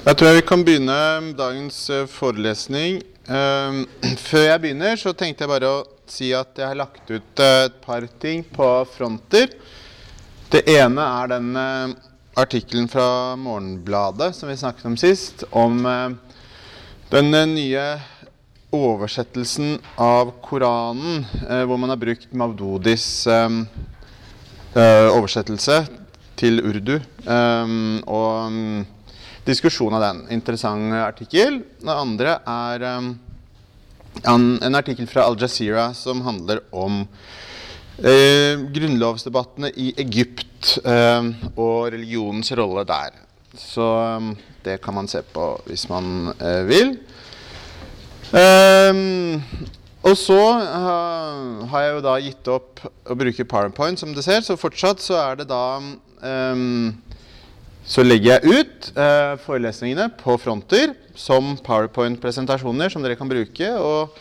Jeg tror jeg vi kan begynne dagens eh, forelesning. Eh, Før jeg begynner, så tenkte jeg bare å si at jeg har lagt ut eh, et par ting på fronter. Det ene er den eh, artikkelen fra Morgenbladet som vi snakket om sist, om den nye oversettelsen av Koranen, hvor man har brukt Mavdodis eh, eh, oversettelse til urdu. eh, og mm, diskusjon av den. Interessant artikkel. Det andre er um, en, artikkel fra Al Jazeera som handler om eh, grunnlovsdebattene i Egypt eh, og religionens rolle der. Så um, det kan man se på hvis man eh, vil. Um, og så uh, har jeg jo da gitt opp å bruke PowerPoint, som du ser, så fortsatt så er det da um, så legger jeg ut eh, forelesningene på fronter som PowerPoint-presentasjoner som dere kan bruke. Og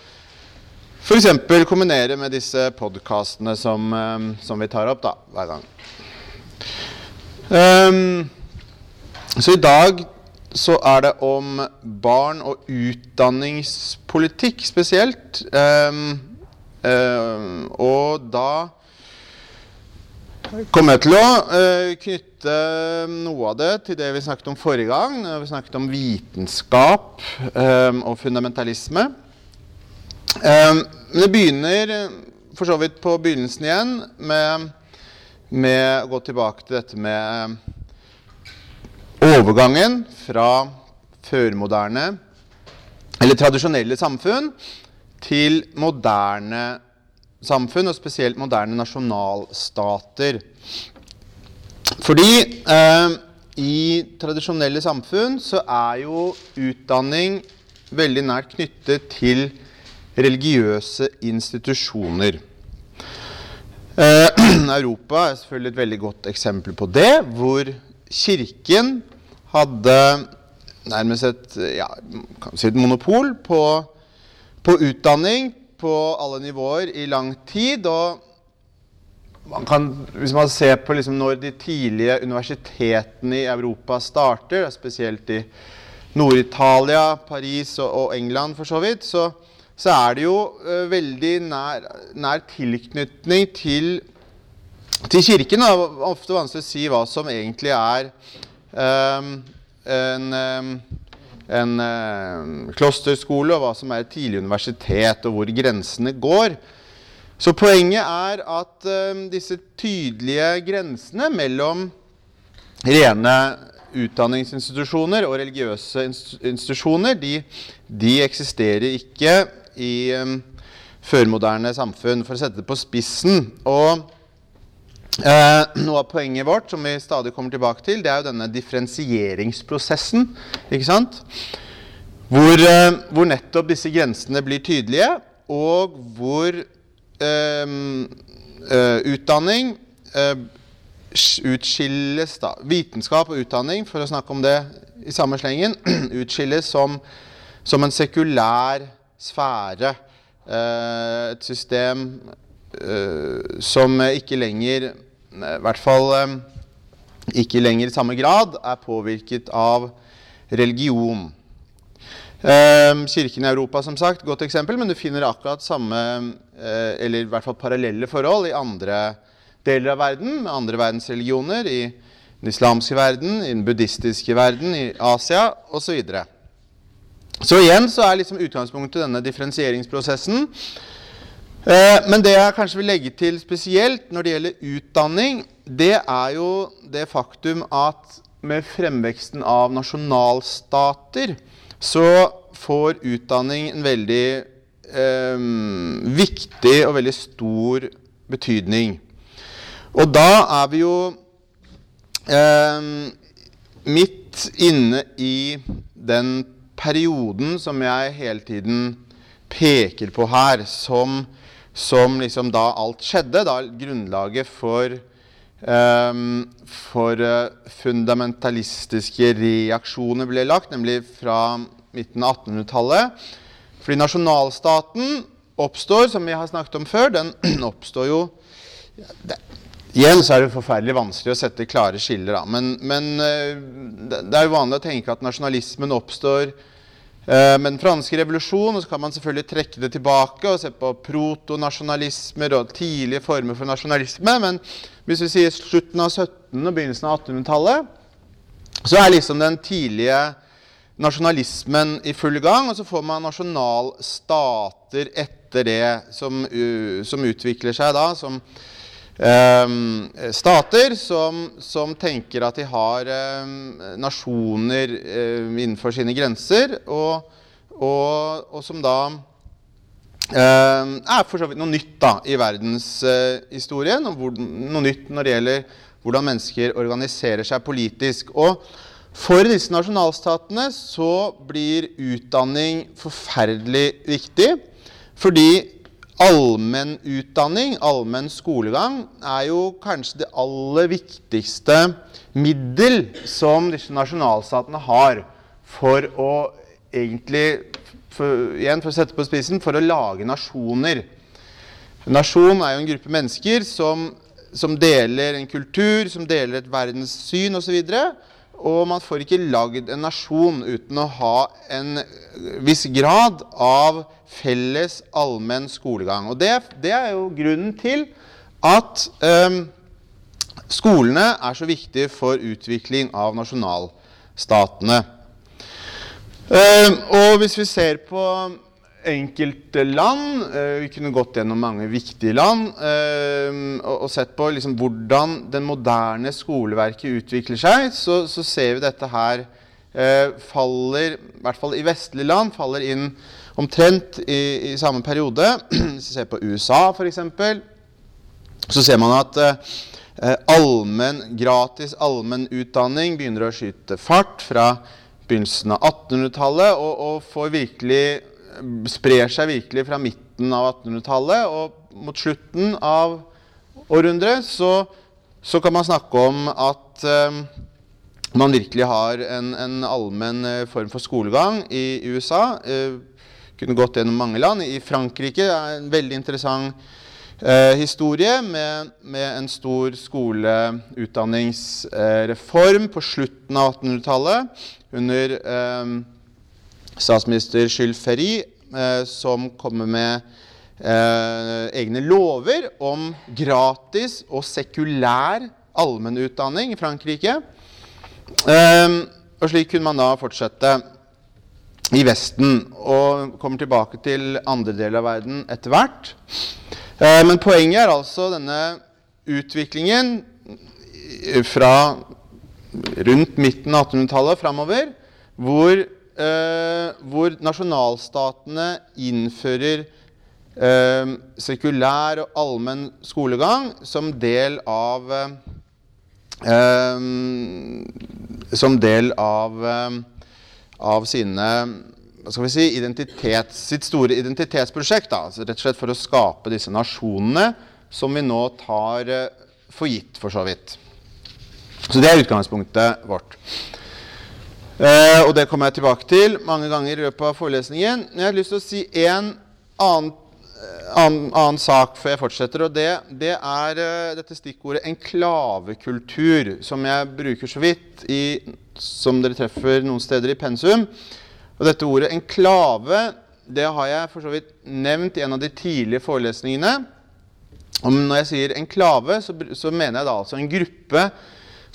f.eks. kombinere med disse podkastene som, eh, som vi tar opp da, hver gang. Um, så i dag så er det om barn og utdanningspolitikk spesielt. Um, um, og da kommer jeg til å uh, knytte noe av det til det vi snakket om forrige gang. når Vi snakket om vitenskap um, og fundamentalisme. Men det begynner eh, for så vidt på begynnelsen igjen med, med å gå tilbake til dette med overgangen fra førmoderne, eller tradisjonelle samfunn, til moderne samfunn, og spesielt moderne nasjonalstater. Fordi eh, i tradisjonelle samfunn så er jo utdanning veldig nært knyttet til religiøse institusjoner. Eh, Europa er selvfølgelig et veldig godt eksempel på det, hvor kirken hadde nærmest et, ja, si et monopol på, på utdanning på alle nivåer i lang tid. og man kan, hvis man ser på liksom når de tidlige universitetene i Europa starter, spesielt i Nord-Italia, Paris og, og, England for så vidt, så, så er det jo uh, veldig nær, nær tilknytning til, til kirken. Det er ofte vanskelig å si hva som egentlig er um, en um, en um, klosterskole, og hva som er et tidlig universitet, og hvor grensene går. Så poenget er at uh, disse tydelige grensene mellom rene utdanningsinstitusjoner og religiøse institusjoner, de, de eksisterer ikke i um, førmoderne samfunn, for å sette det på spissen. Og uh, noe av poenget vårt som vi stadig kommer tilbake til, det er jo denne differensieringsprosessen. ikke sant? Hvor, uh, hvor nettopp disse grensene blir tydelige, og hvor utdanning utskilles da, Vitenskap og utdanning, for å snakke om det i samme slengen, utskilles som, som en sekulær sfære. et system som ikke lenger i hvert fall ikke lenger i samme grad er påvirket av religion. Kirken i Europa som sagt, godt eksempel, men du finner akkurat samme, eller i hvert fall parallelle forhold i andre deler av verden, med andre verdensreligioner, i den islamske verden, i den buddhistiske verden, i Asia osv. Så, videre. så igjen så er liksom utgangspunktet denne differensieringsprosessen. Men det jeg kanskje vil legge til spesielt når det gjelder utdanning, det er jo det faktum at med fremveksten av nasjonalstater så får utdanning en veldig eh, viktig og veldig stor betydning. Og da er vi jo eh, midt inne i den perioden som jeg hele tiden peker på her, som som liksom da alt skjedde, da grunnlaget for, um, for uh, fundamentalistiske reaksjoner ble lagt, nemlig fra midten av 1800-tallet. Fordi nasjonalstaten oppstår, som vi har snakket om før, den oppstår jo det, Igjen så er det forferdelig vanskelig å sette klare skiller. Da. Men, men eh, det er jo vanlig å tenke at nasjonalismen oppstår eh, med den franske revolusjonen, Og så kan man selvfølgelig trekke det tilbake og se på protonasjonalismer og tidlige former for nasjonalisme. Men hvis vi sier slutten av 1700- og begynnelsen av 1800-tallet, så er liksom den tidlige nasjonalismen i full gang. Og så får man nasjonalstater etter det som, som utvikler seg da. som Um, stater som, som, tenker at de har um, nasjoner um, innenfor sine grenser, og, og, og som da er for så vidt noe nytt da, i verdenshistorien. Og noe nytt når det gjelder hvordan mennesker organiserer seg politisk. Og for disse nasjonalstatene så blir utdanning forferdelig viktig. Fordi Allmenn utdanning, allmenn skolegang, er jo kanskje det aller viktigste middel som disse nasjonalstatene har for å egentlig for, Igjen for å sette på spissen for å lage nasjoner. Nasjon er jo en gruppe mennesker som, som deler en kultur, som deler et verdenssyn osv. man får ikke lagd en nasjon uten å ha en viss grad av felles allmenn skolegang. Og det, det, er jo grunnen til at um, skolene er så viktige for utvikling av nasjonalstatene. Um, og hvis vi ser på enkelte land uh, Vi kunne gått gjennom mange viktige land uh, og, sett på liksom, hvordan den moderne skoleverket utvikler seg. Så, så ser vi dette her uh, faller, i hvert fall i vestlige land, faller inn omtrent i, i samme periode. Hvis vi ser på USA, f.eks., så ser man at allmenn, allmen, gratis allmennutdanning begynner å skyte fart fra begynnelsen av 1800-tallet og, og, får virkelig, sprer seg virkelig fra midten av 1800-tallet. Og mot slutten av århundret så, så, kan man snakke om at eh, man virkelig har en, en allmenn eh, form for skolegang i USA. Eh, kunne gått gjennom mange land. I Frankrike er en veldig interessant eh, historie med, med, en stor skoleutdanningsreform på slutten av 1800-tallet under eh, statsminister Jules Ferry, eh, som kommer med eh, egne lover om gratis og sekulær allmennutdanning i Frankrike. Eh, og slik kunne man da fortsette i Vesten, og kommer tilbake til andre deler av verden etter hvert. Men poenget er altså denne utviklingen fra rundt midten av 1800-tallet framover, hvor, hvor, nasjonalstatene innfører eh, sekulær og allmenn skolegang som del av eh, Som del av eh, av sine hva skal vi si, identitet, sitt store identitetsprosjekt. Da, altså rett og slett for å skape disse nasjonene som vi nå tar for gitt, for så vidt. Så det er utgangspunktet vårt. Uh, og det kommer jeg tilbake til mange ganger i løpet av forelesningen. Men jeg har lyst til å si en annen, annen, annen sak før jeg fortsetter. Og det, det er uh, dette stikkordet enklavekultur, som jeg bruker så vidt i som dere treffer noen steder i pensum. Og dette ordet enklave det har jeg for så vidt nevnt i en av de tidlige forelesningene. Og når jeg sier enklave, så, så mener jeg da altså en gruppe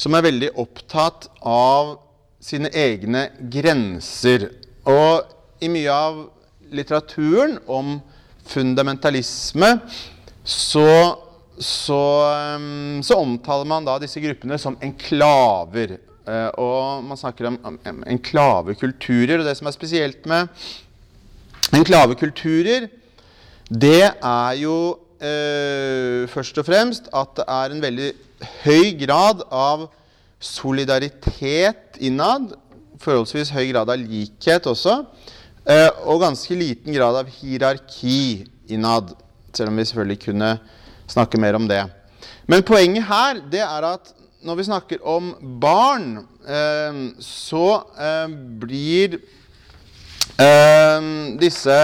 som er veldig opptatt av sine egne grenser. Og i mye av litteraturen om fundamentalisme så, så, så omtaler man da disse gruppene som enklaver. Uh, og man snakker om enklavekulturer. Og det som er spesielt med enklavekulturer, det er jo eh, først og fremst at det er en veldig høy grad av solidaritet innad. Forholdsvis høy grad av likhet også. Uh, og ganske liten grad av hierarki innad. Selv om vi selvfølgelig kunne snakke mer om det. Men poenget her det er at når vi snakker om barn, eh, så eh, blir eh, disse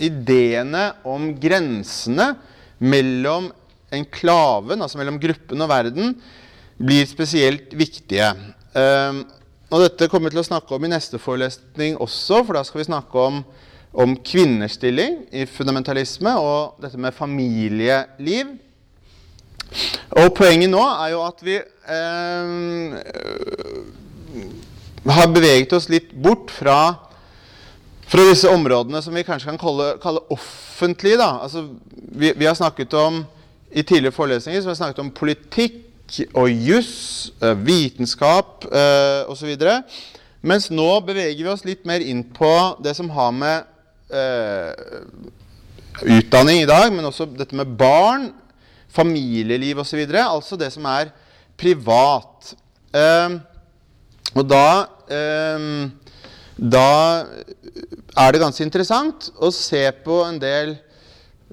ideene om grensene mellom enklaven, altså mellom gruppen og verden, blir spesielt viktige. Um, og dette kommer vi til å snakke om i neste forelesning også, for da skal vi snakke om, om kvinnestilling i fundamentalisme og dette med familieliv. Og poenget nå er jo at vi eh, har beveget oss litt bort fra, fra disse områdene som vi kanskje kan kalle, kalle offentlige. Altså, vi, vi, har snakket om i tidligere forelesninger så har vi snakket om politikk og juss, eh, vitenskap eh, osv. Mens nå beveger vi oss litt mer inn på det som har med eh, utdanning i dag, men også dette med barn, familieliv osv. Altså det som er privat. Eh, og da eh, Da er det ganske interessant å se på en del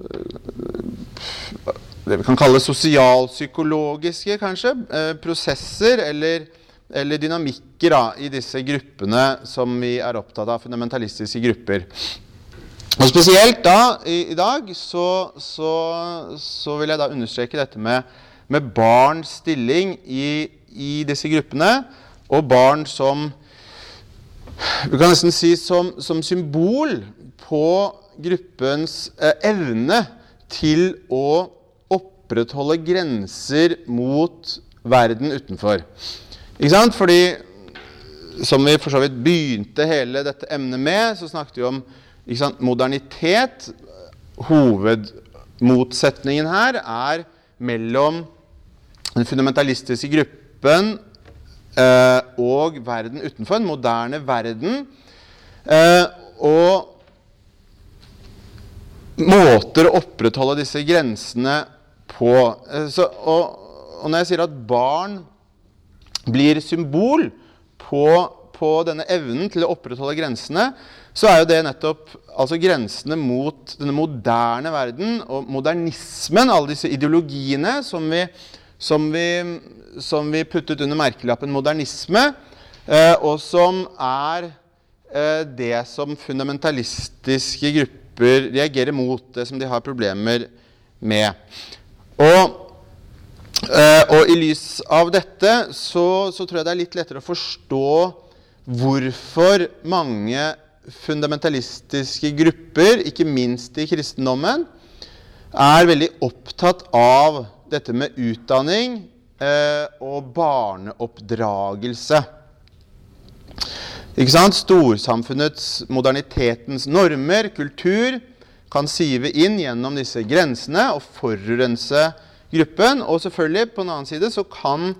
eh, det vi kan kalle sosialpsykologiske kanskje, eh, prosesser eller, eller dynamikker da, i disse gruppene som vi er opptatt av, fundamentalistiske grupper. Og Spesielt da, i, i dag så, så, så, vil jeg da understreke dette med, med barns stilling i, i, disse gruppene, og barn som vi kan nesten si som, som symbol på gruppens eh, evne til å opprettholde grenser mot verden utenfor. Ikke sant? Fordi, som vi for så vidt begynte hele dette emnet med, så snakket vi om sant, modernitet. Hovedmotsetningen her er mellom den fundamentalistiske gruppen eh, og verden utenfor, en moderne verden. Eh, og måter å opprettholde disse grensene på. Eh, så, og, og, når jeg sier at barn blir symbol på, på, denne evnen til å opprettholde grensene, så er jo det nettopp altså grensene mot denne moderne verden og modernismen, alle disse ideologiene som vi, som vi, som vi puttet under merkelappen modernisme, eh, og som er eh, det som fundamentalistiske grupper reagerer mot, det som de har problemer med. Og, eh, og, i lys av dette så, så, tror jeg det er litt lettere å forstå hvorfor mange fundamentalistiske grupper, ikke minst i kristendommen, er veldig opptatt av dette med utdanning eh, og barneoppdragelse. Ikke sant? Storsamfunnets, modernitetens normer, kultur, kan sive inn gjennom disse grensene og forurense gruppen. Og selvfølgelig, på den annen side, så kan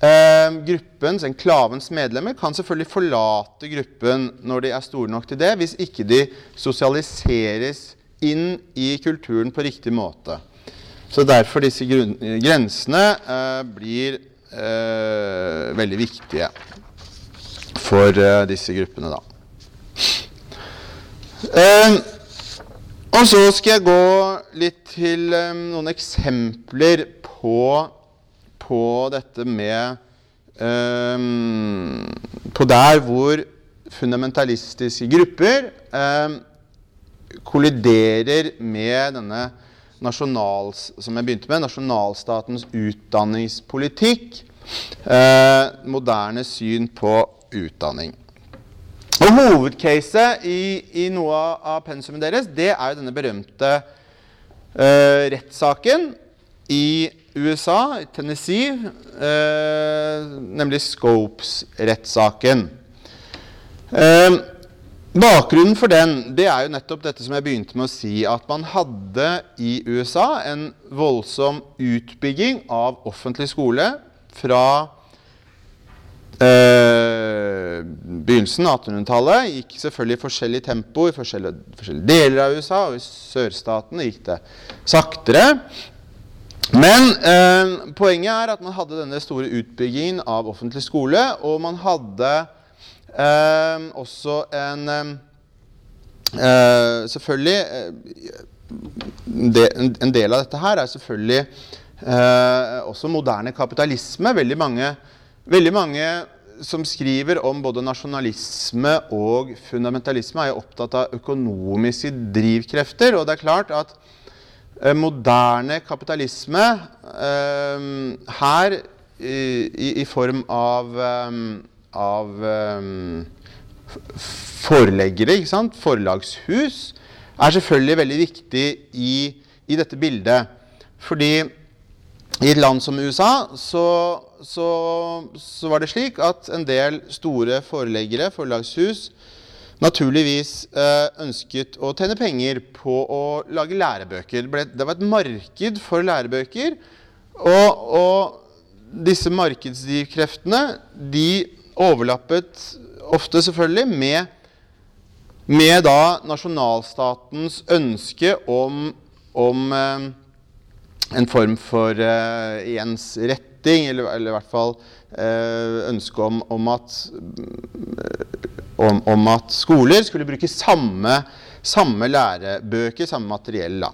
eh, gruppens, enklavens medlemmer kan selvfølgelig forlate gruppen når de er store nok til det, hvis ikke de sosialiseres inn i kulturen på riktig måte. Så derfor disse grensene eh, blir eh, veldig viktige for eh, disse gruppene, da. Eh, og så skal jeg gå litt til um, noen eksempler på, på dette med um, På der hvor fundamentalistiske grupper um, kolliderer med denne nasjonals, som jeg begynte med, nasjonalstatens utdanningspolitikk. Uh, moderne syn på utdanning. Og Hovedcaset i, i, noe av pensumet deres det er jo denne berømte uh, rettssaken i USA, Tennessee, uh, nemlig Scopes-rettssaken. Uh, bakgrunnen for den det er jo nettopp dette som jeg begynte med å si, at man hadde i USA en voldsom utbygging av offentlig skole fra Eh, begynnelsen av 1800-tallet gikk selvfølgelig i forskjellig tempo i forskjellige, forskjellige, deler av USA. Og i sørstatene gikk det saktere. Men eh, poenget er at man hadde denne store utbyggingen av offentlig skole. Og man hadde eh, også en Selvfølgelig de, En del av dette her er selvfølgelig også moderne kapitalisme. Veldig mange Veldig mange som skriver om både nasjonalisme og fundamentalisme, er jo opptatt av økonomiske drivkrefter. Og det er klart at eh, moderne kapitalisme eh, her i, form av, eh, av forleggere, ikke sant? forlagshus, er selvfølgelig veldig viktig i, i dette bildet. Fordi i et land som USA så, så, så, var det slik at en del store foreleggere, forlagshus, naturligvis eh, ønsket å tjene penger på å lage lærebøker. Det, var et marked for lærebøker. Og, og disse markedsdrivkreftene de overlappet ofte selvfølgelig med, med da nasjonalstatens ønske om, om eh, en form for uh, ensretting, eller, eller, i hvert fall eh, ønske om, om, at, om, om, at, skoler skulle bruke samme, samme lærebøker, samme materiell.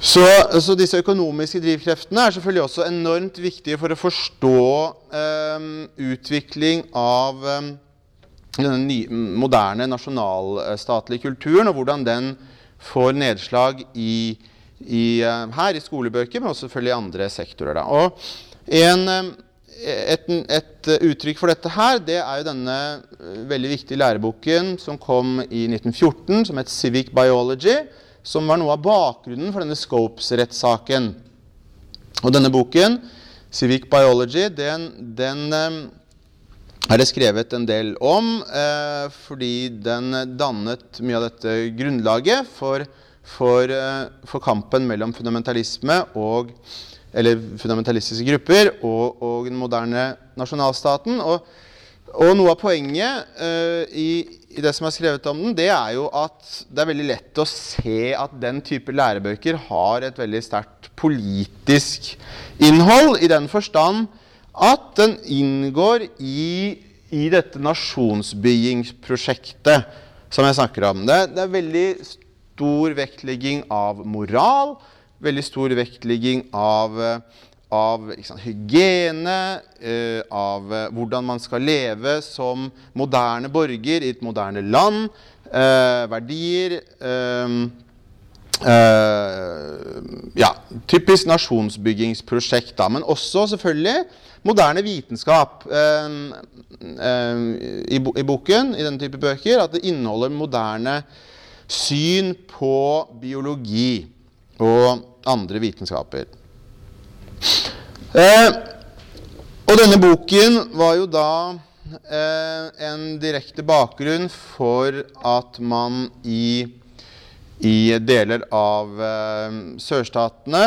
Så, så, disse økonomiske drivkreftene er selvfølgelig også enormt viktige for å forstå eh, utvikling av eh, den moderne nasjonalstatlige kulturen, og hvordan den får nedslag i i, eh, her i skolebøker, men også selvfølgelig i andre sektorer. Da. Og en, eh, et, et, uttrykk for dette her, det er jo denne eh, veldig viktige læreboken som kom i 1914, som het Civic Biology, som var noe av bakgrunnen for denne Scopes-rettssaken. Og denne boken, Civic Biology, den, den er det skrevet en del om, eh, fordi den dannet mye av dette grunnlaget for for, eh, for kampen mellom fundamentalisme og eller fundamentalistiske grupper og, og den moderne nasjonalstaten. Og, og noe av poenget uh, i, i, det som er skrevet om den, det er jo at det er veldig lett å se at den type lærebøker har et veldig sterkt politisk innhold, i den forstand at den inngår i, i dette nasjonsbyggingsprosjektet som jeg snakker om. Det, det er veldig stor vektlegging av moral, veldig stor vektlegging av, av sant, hygiene, eh, av eh, hvordan man skal leve som moderne borger i et moderne land, eh, verdier eh, Ja, typisk nasjonsbyggingsprosjekt, da. Men også selvfølgelig moderne vitenskap i, i, boken, i denne type bøker, at det inneholder moderne syn på biologi og andre vitenskaper. Eh, og denne boken var jo da eh, en direkte bakgrunn for at man i, i deler av eh, sørstatene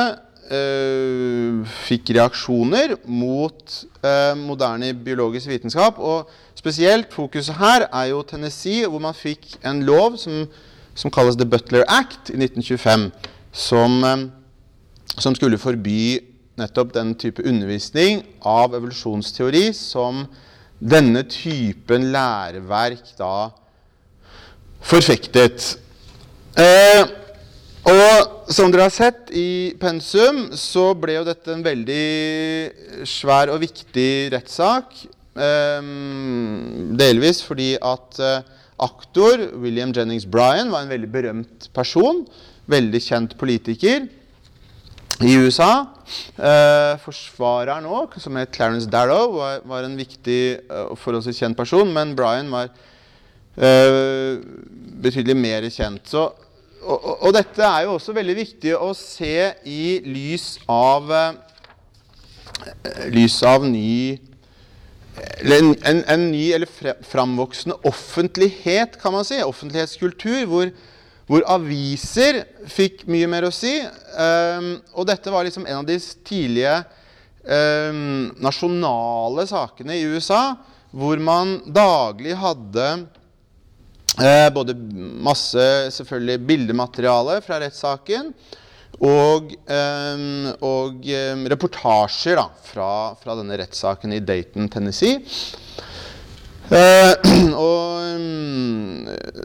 eh, fikk reaksjoner mot eh, moderne biologisk vitenskap. Og spesielt fokuset her er jo Tennessee, hvor man fikk en lov som som kalles The Butler Act i 1925, som, eh, som skulle forby nettopp den type undervisning av evolusjonsteori som denne typen læreverk da forfektet. Eh, og som dere har sett i pensum, så ble jo dette en veldig svær og viktig rettssak. Eh, delvis fordi at eh, aktor. William Jennings Bryan var en veldig berømt person. Veldig kjent politiker i USA. Eh, forsvareren òg, som het Clarence Darrow, var, var en viktig eh, og forholdsvis kjent person. Men Bryan var eh, betydelig mer kjent. Så, og, og, og, dette er jo også veldig viktig å se i lys av, uh, lys av ny en, en, en, ny eller framvoksende offentlighet, kan man si. Offentlighetskultur, hvor, hvor aviser fikk mye mer å si. Um, og dette var liksom en av de tidlige um, nasjonale sakene i USA, hvor man daglig hadde uh, både masse selvfølgelig bildemateriale fra rettssaken og, og reportasjer da, fra, fra, denne rettssaken i Dayton, Tennessee. Uh, og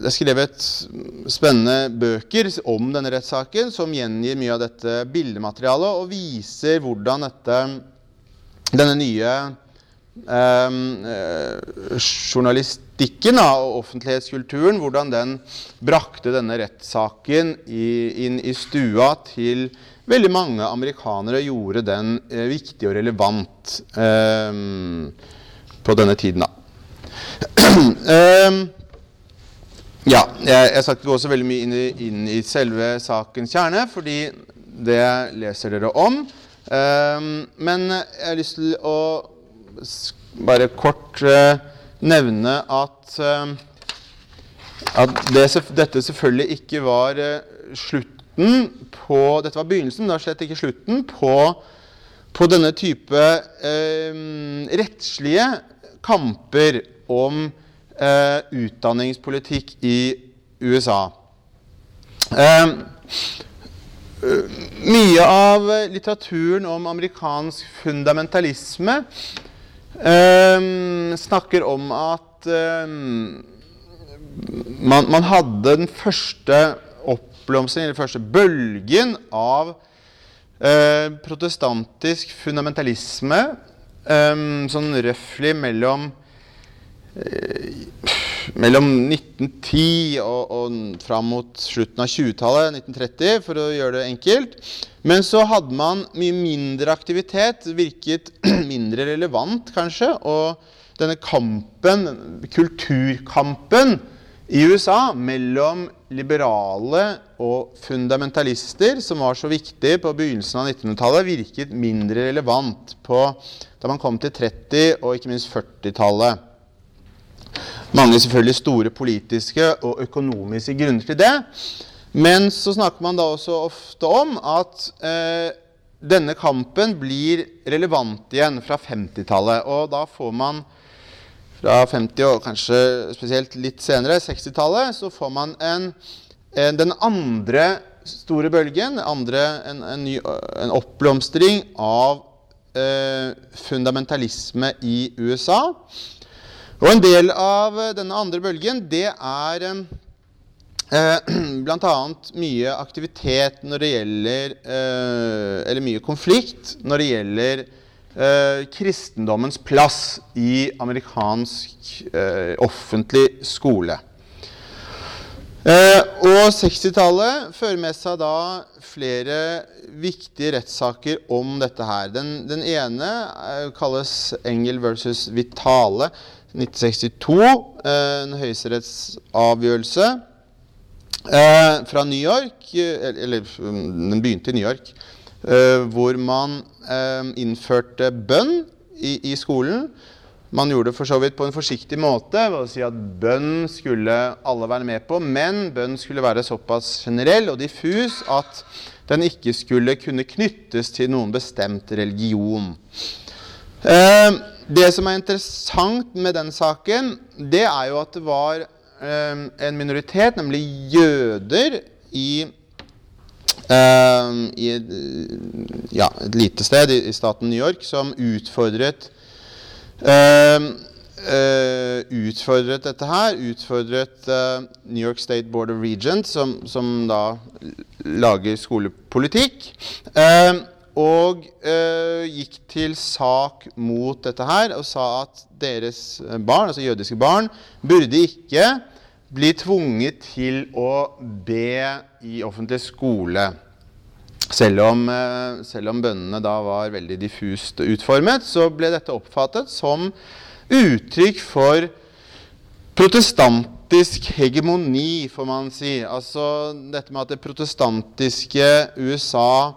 det er skrevet spennende bøker om denne rettssaken som gjengir mye av dette bildematerialet og viser hvordan dette, denne nye eh, eh, journalistikken da, og offentlighetskulturen, hvordan den brakte denne rettssaken inn i stua til veldig mange amerikanere, gjorde den eh, viktig og relevant eh, på denne tiden. da. ja, jeg, jeg skal ikke gå så veldig mye inn i, inn i selve sakens kjerne, fordi det leser dere om. men jeg har lyst til å bare kort uh, nevne at, uh, at det, dette selvfølgelig ikke var uh, slutten på Dette var begynnelsen, det var slett ikke slutten på, på denne type rettslige kamper om utdanningspolitikk i USA. mye av litteraturen om amerikansk fundamentalisme Um, snakker om at um, man, man, hadde den første oppblomstringen, eller første bølgen av uh, protestantisk fundamentalisme um, sånn røftlig mellom uh, mellom 1910 og, og fram mot slutten av 20-tallet, 1930, for å gjøre det enkelt. Men så hadde man mye mindre aktivitet, virket mindre relevant kanskje. Og denne kampen, kulturkampen i USA mellom liberale og fundamentalister, som var så viktig på begynnelsen av 1900-tallet, virket mindre relevant på, da man kom til 30- og ikke minst 40-tallet mange selvfølgelig store politiske og økonomiske grunner til det. Men så snakker man da også ofte om at eh, denne kampen blir relevant igjen fra 50-tallet. Og da får man fra 50- og kanskje spesielt litt senere, 60-tallet, så får man en, en, den andre store bølgen, andre, en, en, ny, en oppblomstring av eh, fundamentalisme i USA. Og En del av eh, denne andre bølgen det er eh, bl.a. mye aktivitet når det gjelder eh, Eller mye konflikt når det gjelder eh, kristendommens plass i amerikansk offentlig skole. Og 60-tallet fører med seg da flere viktige rettssaker om dette her. Den, den ene kalles Engel versus Vitale. 1962, eh, en høyesterettsavgjørelse eh, fra New York, eh, eller den begynte i New York, hvor man innførte bønn i, i skolen. Man gjorde det for så vidt på en forsiktig måte ved å si at bønn skulle alle være med på, men bønn skulle være såpass generell og diffus at den ikke skulle kunne knyttes til noen bestemt religion. Eh, det som er interessant med den saken, det er jo at det var eh, en minoritet, nemlig jøder, i, eh, i ja, et, lite sted i, i, staten New York som utfordret eh utfordret dette her. Utfordret eh, New York State Board of Regents, som, som da lager skolepolitikk. Eh, og eh, gikk til sak mot dette her og sa at deres barn, altså jødiske barn, burde ikke bli tvunget til å be i offentlig skole. Selv om, eh, selv om bønnene da var veldig diffust utformet, så ble dette oppfattet som uttrykk for protestantisk hegemoni, får man si. Altså dette med at det protestantiske USA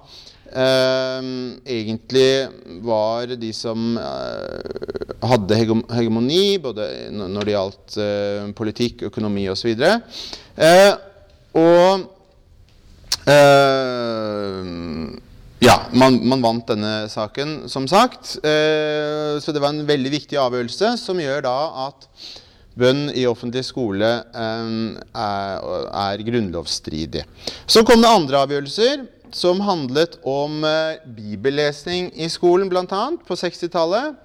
egentlig var de som eh, hadde hegemoni, både når det gjaldt eh, politikk, økonomi osv. Uh, og ja, man, man, vant denne saken, som sagt. så det var en veldig viktig avgjørelse som gjør da at bønn i offentlig skole er, er grunnlovsstridig. Så kom det andre avgjørelser som handlet om eh, bibellesning i skolen, bl.a. på 60-tallet.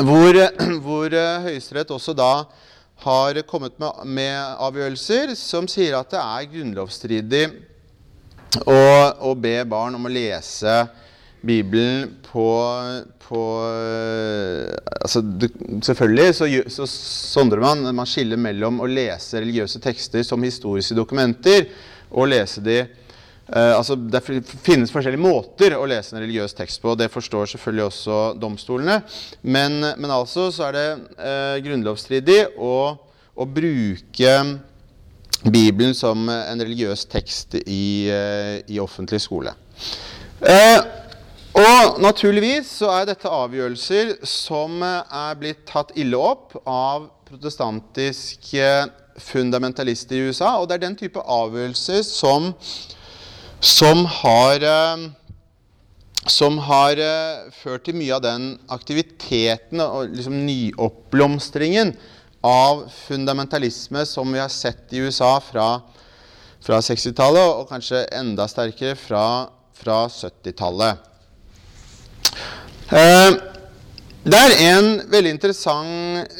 Hvor, hvor eh, Høyesterett også da har kommet med, med, avgjørelser som sier at det er grunnlovsstridig å, å, be barn om å lese Bibelen på, på altså, du, Selvfølgelig så, så sondrer man Man skiller mellom å lese religiøse tekster som historiske dokumenter og lese de Uh, altså, det finnes forskjellige måter å lese en religiøs tekst på. og Det forstår selvfølgelig også domstolene. Men, men altså så er det uh, grunnlovsstridig å, å, bruke Bibelen som en religiøs tekst i, uh, i offentlig skole. og naturligvis så er dette avgjørelser som er blitt tatt ille opp av protestantiske fundamentalister i USA. Og det er den type avgjørelser som som har, eh, som har eh, ført til mye av den aktiviteten og liksom nyoppblomstringen av fundamentalisme som vi har sett i USA fra, fra 60-tallet, og kanskje enda sterkere fra, fra 70-tallet. Eh, det er en veldig interessant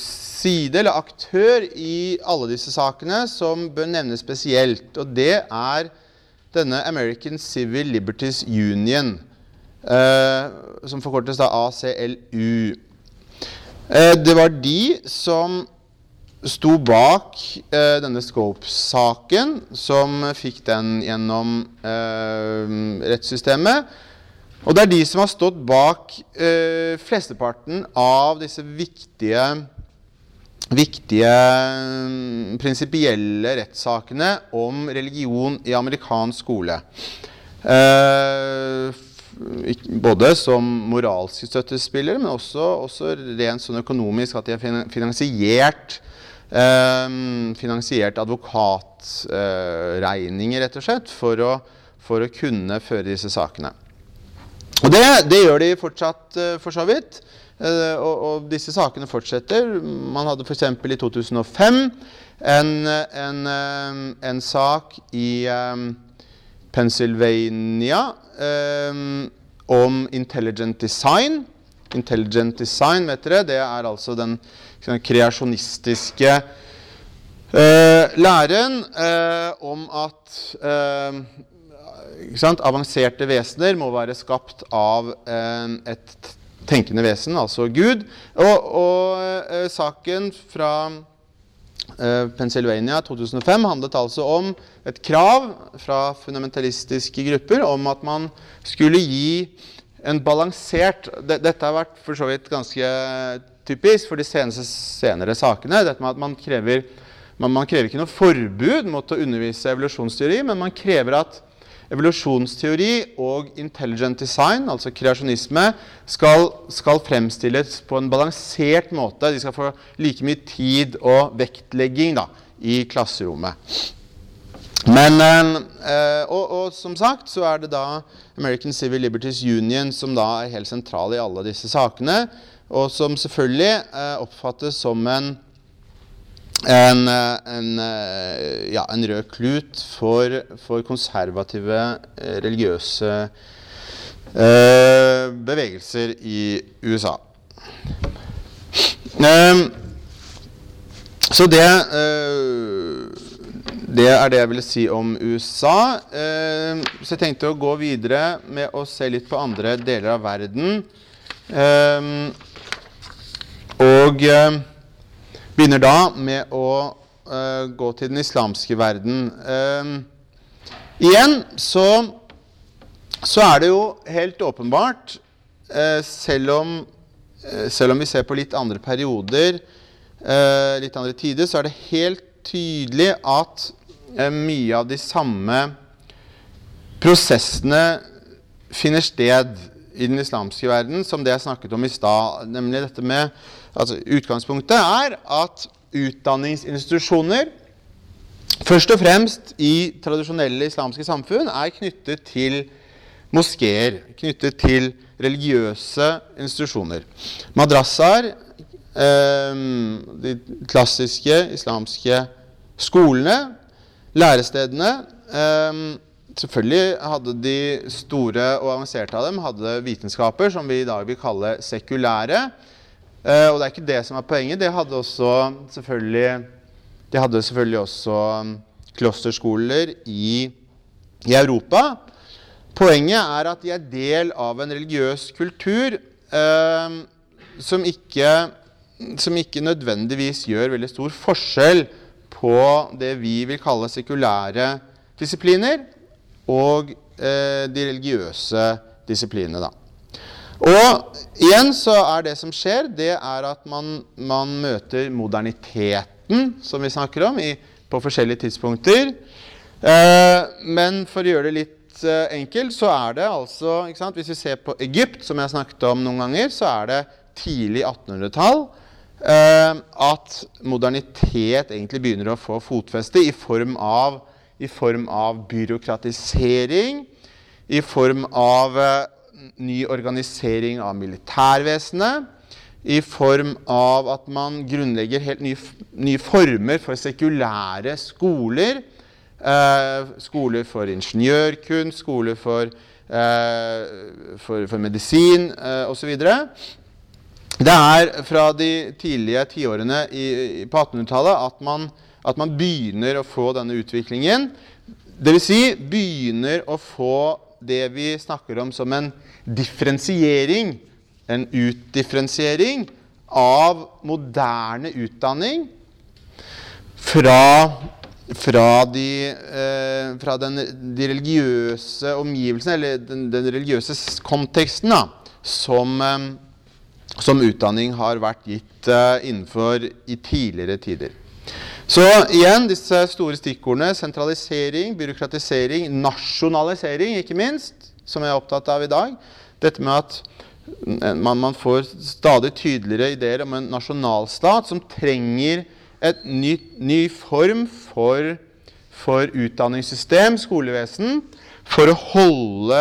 side eller aktør i alle disse sakene som bør nevnes spesielt. Og det er denne American Civil Liberties Union, eh, som forkortes da ACLU. Eh, det var de som sto bak eh, denne Scopes-saken, som fikk den gjennom eh, rettssystemet. Og det er de som har stått bak eh, flesteparten av disse viktige viktige mm, prinsipielle rettssakene om religion i amerikansk skole. Eh, både som moralske støttespillere, men også, også, rent sånn økonomisk at de har finansiert, eh, finansiert advokatregninger, rett og slett, for å, for å, kunne føre disse sakene. Og det, det gjør de fortsatt, eh, for så vidt. Eh, og, og, disse sakene fortsetter. Man hadde f.eks. i 2005 en, en, eh, en sak i um, Pennsylvania um, om intelligent design. Intelligent design, vet dere, det er altså den kreasjonistiske uh, læren uh, om at uh, avanserte vesener må være skapt av et tenkende vesen, altså Gud. Og, og eh, saken fra eh, Pennsylvania 2005 handlet altså om et krav fra fundamentalistiske grupper om at man skulle gi en balansert Dette har vært for så vidt ganske typisk for de seneste, senere sakene. dette med at man krever, man, man krever ikke noe forbud mot å undervise evolusjonsteori, men man krever at Evolusjonsteori og intelligent design, altså kreasjonisme, skal, skal, fremstilles på en balansert måte. De skal få like mye tid og vektlegging da, i klasserommet. Men, eh, og, og, som sagt så er det da American Civil Liberties Union som da er helt sentral i alle disse sakene, og som selvfølgelig eh, oppfattes som en en, eh, en, eh, ja, en, rød klut for, for konservative eh, religiøse eh, bevegelser i USA. Eh, så det, eh, det er det jeg ville si om USA. så jeg tenkte å gå videre med å se litt på andre deler av verden. og Begynner da med å uh, gå til den islamske verden. Uh, igjen så, så, er det jo helt åpenbart, uh, selv, om, selv, om, vi ser på litt andre perioder, litt andre tider, så er det helt tydelig at mye av de samme prosessene finner sted i den islamske verden som det jeg snakket om i stad. Nemlig dette med altså Utgangspunktet er at utdanningsinstitusjoner først og fremst i tradisjonelle islamske samfunn er knyttet til moskeer, knyttet til religiøse institusjoner. Madrassaer, eh, de klassiske islamske skolene, lærestedene eh, Selvfølgelig hadde de store og avanserte av dem hadde vitenskaper som vi i dag vil kalle sekulære. Uh, og det er ikke det som er poenget. De hadde også selvfølgelig, de hadde selvfølgelig også um, klosterskoler i, i Europa. Poenget er at de er del av en religiøs kultur eh, som, ikke, som ikke nødvendigvis gjør veldig stor forskjell på det vi vil kalle sekulære disipliner og eh, de religiøse disiplinene. Og igjen så er det som skjer, det er at man, man møter moderniteten, som vi snakker om, i, på forskjellige tidspunkter. Eh, men for å gjøre det litt Eh, enkelt, så er det altså Hvis vi ser på Egypt, som jeg snakket om noen ganger, så er det tidlig 1800-tall eh, at modernitet egentlig begynner å få fotfeste i form av, i form av byråkratisering, i form av eh, ny organisering av militærvesenet, i form av at man grunnlegger helt nye, nye former for sekulære skoler Eh, skoler for ingeniørkunst, skoler for, eh, for, for medisin eh, osv. Det er fra de tidlige tiårene i, på 1800-tallet at, at, man begynner å få denne utviklingen. Dvs. Si, begynner å få det vi snakker om som en differensiering, en utdifferensiering av moderne utdanning fra fra, de, eh, fra den, de, religiøse omgivelsene, eller den, den religiøse konteksten, da, som, eh, som, utdanning har vært gitt eh, innenfor i tidligere tider. Så igjen disse store stikkordene sentralisering, byråkratisering, nasjonalisering, ikke minst, som jeg er opptatt av i dag. Dette med at man, man får stadig tydeligere ideer om en nasjonalstat som trenger et ny, ny form for, for, utdanningssystem, skolevesen, for å holde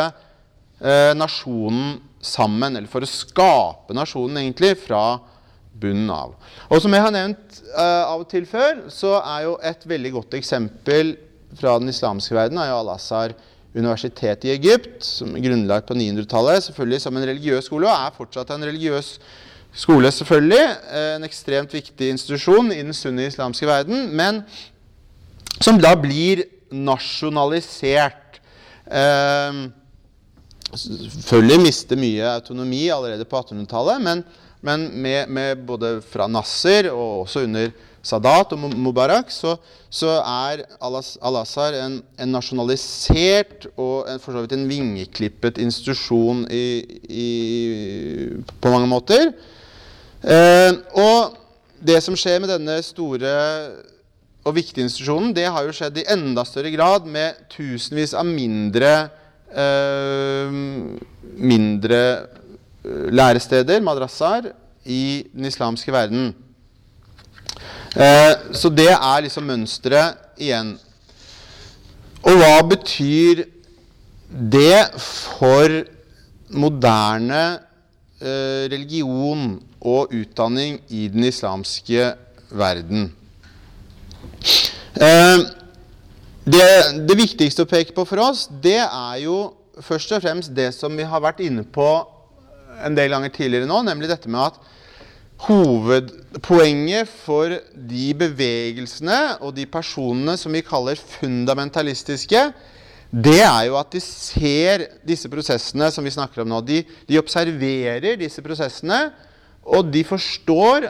eh, nasjonen sammen, eller for å skape nasjonen egentlig fra bunnen av. Og som jeg har nevnt eh, av og til før, så er jo et veldig godt eksempel fra den islamske verden er jo Al-Azhar universitet i Egypt, som er grunnlagt på 900-tallet, selvfølgelig som en religiøs skole, og er fortsatt en religiøs Skole, selvfølgelig. Eh, en ekstremt viktig institusjon i den sunne islamske verden. Men som da blir nasjonalisert. Eh, selvfølgelig mister mye autonomi allerede på 1800-tallet, men, men med, med, både fra Nasser og også under Sadat og Mubarak, så, så er Al-Azhar en, en, nasjonalisert og en, for så vidt en vingeklippet institusjon i, i, på mange måter. Eh, og det som skjer med denne store og viktige institusjonen, det har jo skjedd i enda større grad med tusenvis av mindre, eh, mindre eh, læresteder, madrassaer, i den islamske verden. Eh, så det er liksom mønsteret igjen. Og hva betyr det for moderne eh, religion og utdanning i den islamske verden. Eh, det, det, viktigste å peke på for oss, det er jo først og fremst det som vi har vært inne på en del ganger tidligere nå, nemlig dette med at hovedpoenget for de bevegelsene og de personene som vi kaller fundamentalistiske, det er jo at de ser disse prosessene som vi snakker om nå. De, de observerer disse prosessene og de forstår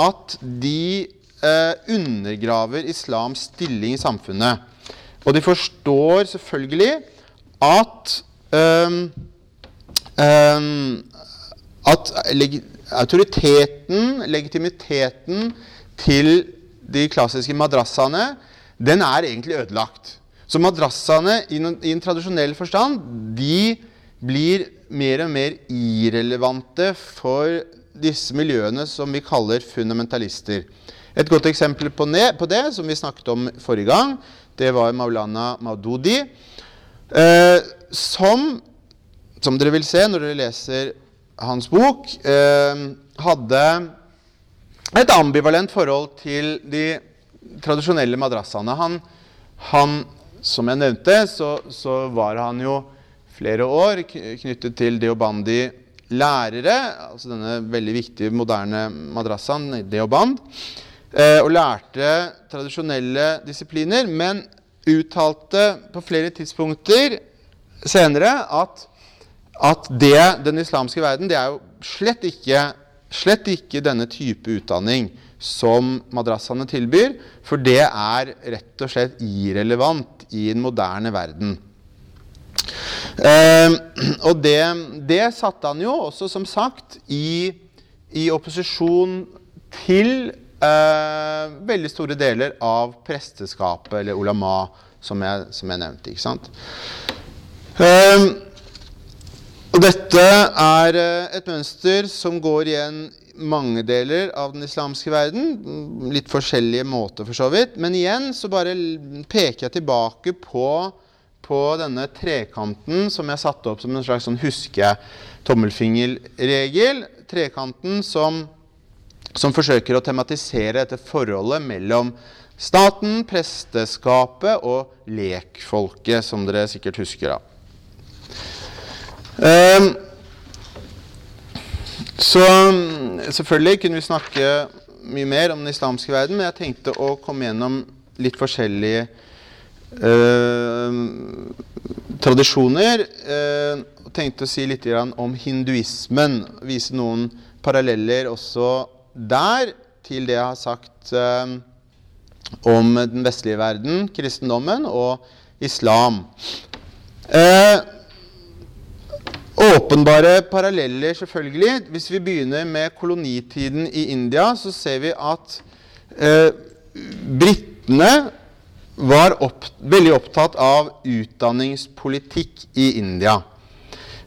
at de eh, undergraver islams stilling i samfunnet. Og de forstår selvfølgelig at um, um, at autoriteten, legitimiteten til de klassiske madrassaene, den er egentlig ødelagt. Så madrassaene i, en tradisjonell forstand de blir mer og mer irrelevante for disse miljøene som vi kaller fundamentalister. Et godt eksempel på det, som vi snakket om forrige gang, det var Maulana Maududi, eh, som, som dere vil se når dere leser hans bok, eh, hadde et ambivalent forhold til de tradisjonelle madrassene. Han, han, som jeg nevnte, så, så, var han jo flere år knyttet til Deobandi lærere, altså denne veldig viktige moderne madrassaen, deoband, eh, og lærte tradisjonelle disipliner, men uttalte på flere tidspunkter senere at, at det, den islamske verden det er jo slett ikke, slett ikke denne type utdanning som madrassene tilbyr, for det er rett og slett irrelevant i en moderne verden. Eh, og det, det, satte han jo også, som sagt, i, i opposisjon til eh, veldig store deler av presteskapet, eller ulama, som jeg, som jeg nevnte. ikke sant? Eh, og dette er eh, et mønster som går igjen mange deler av den islamske verden. Litt forskjellige måter, for så vidt. Men igjen så bare peker jeg tilbake på, på denne trekanten som jeg satte opp som en slags sånn huske-tommelfingerregel. Trekanten som som forsøker å tematisere dette forholdet mellom staten, presteskapet og lekfolket, som dere sikkert husker. da. Um, så selvfølgelig kunne vi snakke mye mer om den islamske verden, men jeg tenkte å komme gjennom litt forskjellige uh, tradisjoner. Uh, og tenkte å si litt om hinduismen. Vise noen paralleller også der til det jeg har sagt eh, om den vestlige verden, kristendommen og islam. Eh, åpenbare paralleller, selvfølgelig. Hvis vi begynner med kolonitiden i India, så ser vi at eh, britene var opp, veldig opptatt av utdanningspolitikk i India.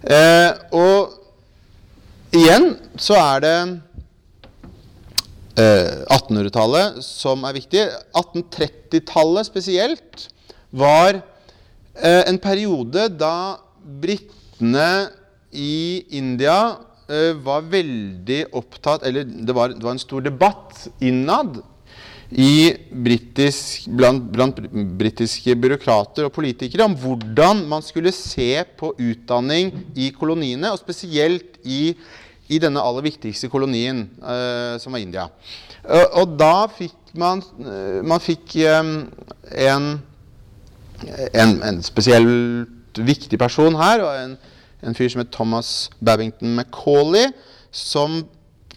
Eh, og igjen så er det 1800-tallet eh, som er viktig. 1830-tallet spesielt var eh, en periode da britene i India eh, var veldig opptatt Eller det var, det var en stor debatt innad i britisk, blant, blant britiske byråkrater og politikere om hvordan man skulle se på utdanning i koloniene, og spesielt i i denne aller viktigste kolonien, uh, som var India. Og, og da fikk man, uh, man fikk, um, en, en, en, spesielt viktig person her, og en, en fyr som het Thomas Babington Macauley, som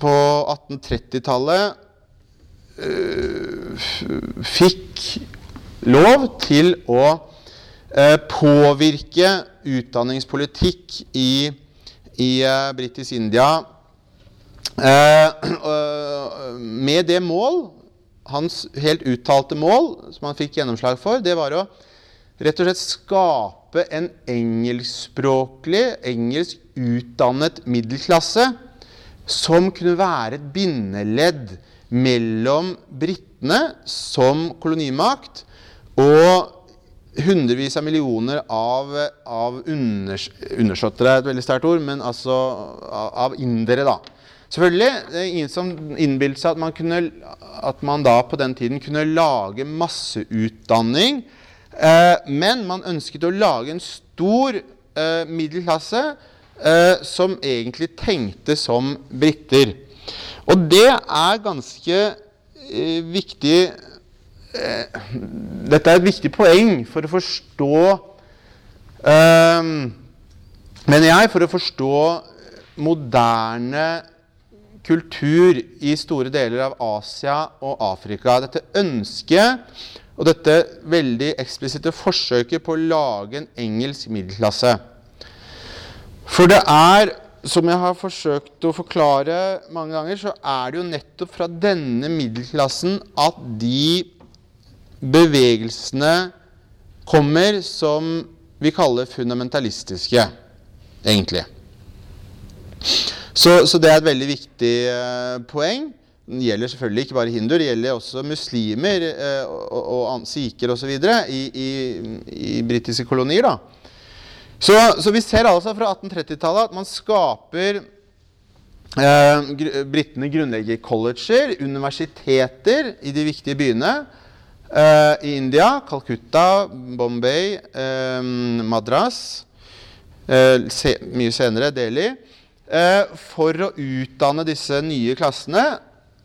på 1830-tallet uh, eh, fikk lov til å øh, påvirke utdanningspolitikk i i uh, Britisk India. Uh, med det mål, hans helt uttalte mål, som han fikk gjennomslag for, det var å rett og slett skape en engelskspråklig, engelsk utdannet middelklasse som kunne være et bindeledd mellom britene som kolonimakt og hundrevis av millioner av, av unders, undersåttere er et veldig sterkt ord, men altså av, av indere, da. Selvfølgelig, det er ingen som innbilte seg at man, kunne, at man da på den tiden kunne lage masseutdanning. Eh, men man ønsket å lage en stor eh, middelklasse eh, som egentlig tenkte som briter. Og det er ganske viktig Dette er et viktig poeng for å forstå Mener jeg, for å forstå moderne kultur i store deler av Asia og Afrika. Dette ønsket og dette veldig eksplisitte forsøket på å lage en engelsk middelklasse. For det er, som jeg har forsøkt å forklare mange ganger, så er det jo nettopp fra denne middelklassen at de bevegelsene kommer som vi kaller fundamentalistiske, egentlig. Så, så det er et veldig viktig eh, poeng. Det gjelder selvfølgelig ikke bare hinduer, det gjelder også muslimer eh, og, og sikher osv. i, i, i britiske kolonier. da. Så, så, vi ser altså fra 1830-tallet at man skaper eh, Britene grunnlegger colleger, universiteter i de viktige byene. eh, I India, Calcutta, Bombay, eh, Madras, uh, se, mye senere Delhi, uh, for å utdanne disse nye klassene.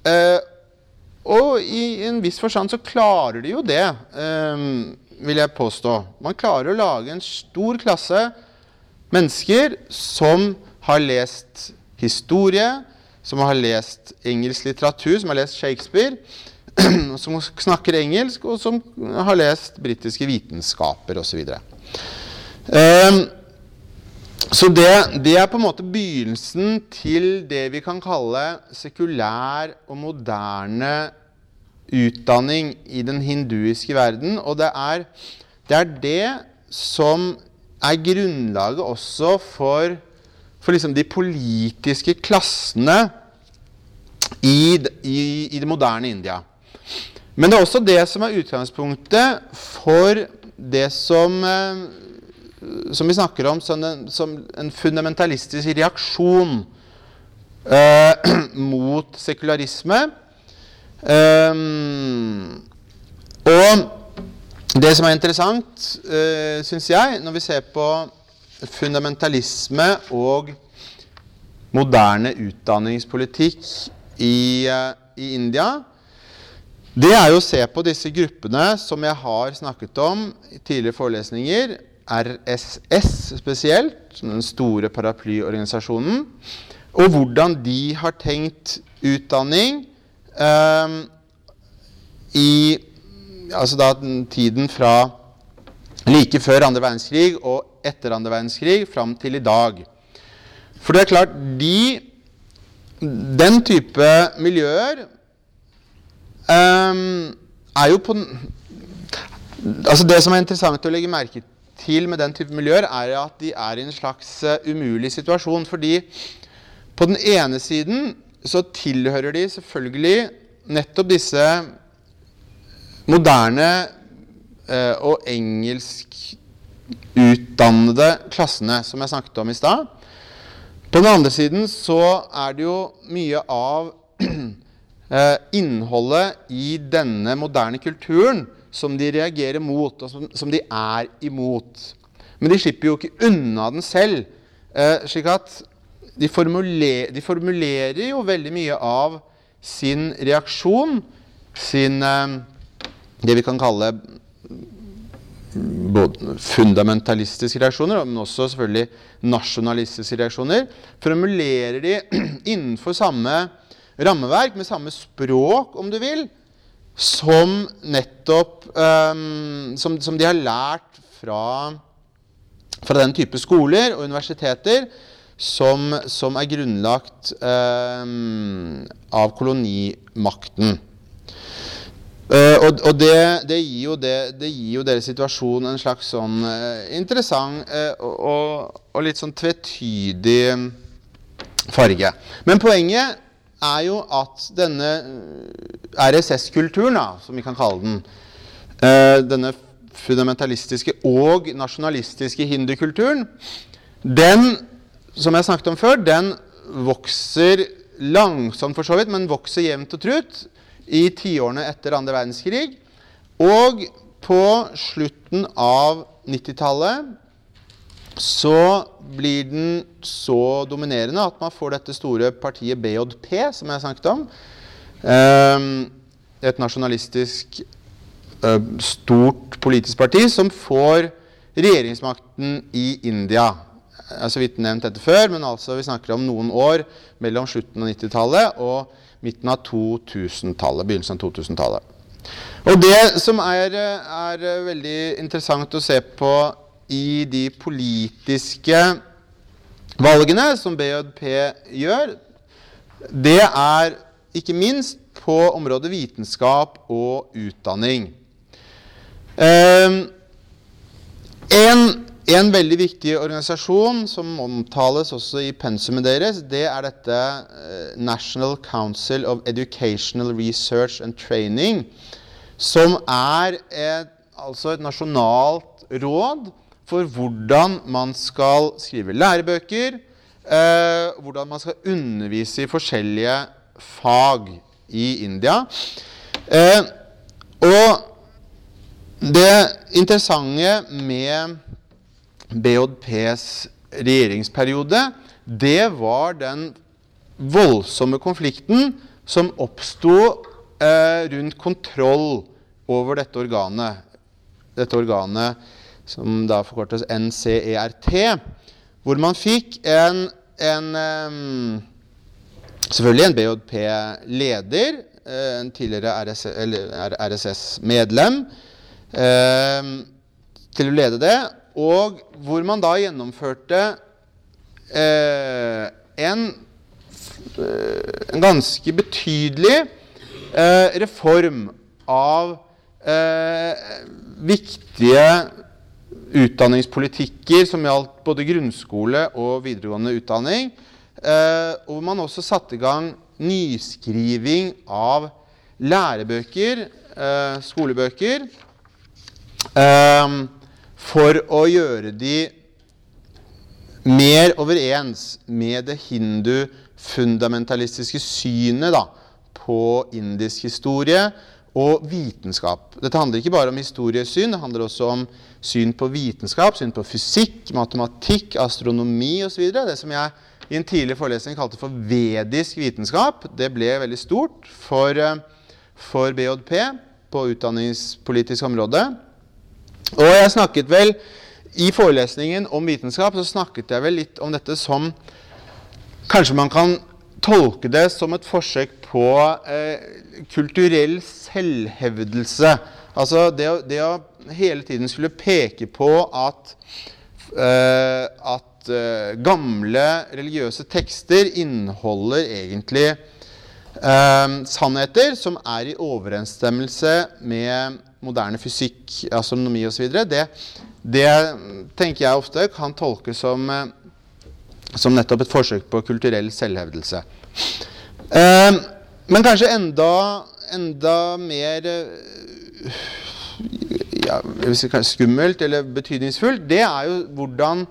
Og i en viss forstand så klarer de jo det. Um, vil jeg påstå. Man klarer å lage en stor klasse mennesker som har lest historie, som har lest engelsk litteratur, som har lest Shakespeare, som snakker engelsk, og som har lest britiske vitenskaper osv. så det, det, er på en måte begynnelsen til det vi kan kalle sekulær og moderne utdanning i den hinduiske verden. Og det er det, er det som er grunnlaget også for, for liksom de politiske klassene i, i, i, det moderne India. Men det er også det som er utgangspunktet for det som, eh, som vi snakker om som en, som en fundamentalistisk reaksjon eh, mot sekularisme. Eh, og det som er interessant, eh, syns jeg, når vi ser på fundamentalisme og moderne utdanningspolitikk i, uh, i India, det er jo å se på disse gruppene som jeg har snakket om i tidligere forelesninger, RSS spesielt, den store paraplyorganisasjonen, og hvordan de har tenkt utdanning eh, I altså da tiden fra like før andre verdenskrig og etter andre verdenskrig fram til i dag. For det er klart de, Den type miljøer eh, er jo på Altså Det som er interessant å legge merke til med den type miljøer, er at de er i en slags uh, umulig situasjon. Fordi på den ene siden så tilhører de selvfølgelig nettopp disse moderne eh, og engelskutdannede klassene som jeg snakket om i stad. På den andre siden så er det jo mye av eh, innholdet i denne moderne kulturen som de reagerer mot, og som, som de er imot. Men de slipper jo ikke unna den selv. Eh, slik at de, formuler, de, formulerer jo veldig mye av sin reaksjon, sin eh, det vi kan kalle både fundamentalistiske reaksjoner, men også selvfølgelig nasjonalistiske reaksjoner, formulerer de innenfor samme rammeverk, med samme språk, om du vil, som nettopp um, som, som, de har lært fra, fra den type skoler og universiteter som, som er grunnlagt um, av kolonimakten. Uh, og, og det, det, gir det, det, gir jo deres situasjon en slags sånn uh, interessant uh, og, og, litt sånn tvetydig farge. Men poenget er jo at denne RSS-kulturen, som vi kan kalle den, denne fundamentalistiske og nasjonalistiske hindukulturen, den som jeg snakket om før, den vokser langsomt for så vidt, men vokser jevnt og trutt i tiårene etter andre verdenskrig. Og på slutten av 90-tallet så blir den så dominerende at man får dette store partiet BJP, som jeg snakket om. Ehm, et nasjonalistisk eh, stort politisk parti som får regjeringsmakten i India jeg har så vidt nevnt dette før, men altså vi snakker om noen år mellom slutten av 90-tallet og midten av 2000-tallet, begynnelsen av 2000-tallet. Og det som er, er, veldig interessant å se på i de politiske valgene som BJP gjør, det er ikke minst på området vitenskap og utdanning. Eh, en en veldig viktig organisasjon som omtales også i pensumet deres, det er dette eh, National Council of Educational Research and Training, som er et, altså et nasjonalt råd for hvordan man skal skrive lærebøker, eh, hvordan man skal undervise i forskjellige fag i India. Eh, og det interessante med BJPs regjeringsperiode, det var den voldsomme konflikten som oppsto eh, rundt kontroll over dette organet. dette organet som da forkortes NCERT, hvor man fikk en, en Selvfølgelig en BJP-leder, en tidligere RSS-medlem, til å lede det. Og hvor man da gjennomførte uh, en, en, ganske betydelig reform av viktige utdanningspolitikker som gjaldt både grunnskole og videregående utdanning. Eh, hvor man også satte i gang nyskriving av lærebøker, eh, skolebøker, eh, for å gjøre de mer overens med det hindu-fundamentalistiske synet da, på indisk historie og vitenskap. Dette handler ikke bare om historiesyn, det handler også om syn på vitenskap, syn på fysikk, matematikk, astronomi osv. Det som jeg i en tidlig forelesning kalte for vedisk vitenskap, det ble veldig stort for, eh, for BJP på utdanningspolitisk område. Og jeg snakket vel i forelesningen om vitenskap så snakket jeg vel litt om dette som Kanskje man kan tolke det som et forsøk på eh, kulturell selvhevdelse. Altså det å, det å, hele tiden skulle peke på at, uh, at uh, gamle religiøse tekster inneholder egentlig uh, sannheter som er i overensstemmelse med moderne fysikk, astronomi osv. Det, det tenker jeg ofte kan tolkes som, som nettopp et forsøk på kulturell selvhevdelse. men kanskje enda enda mer ja, skummelt eller betydningsfullt, det er jo hvordan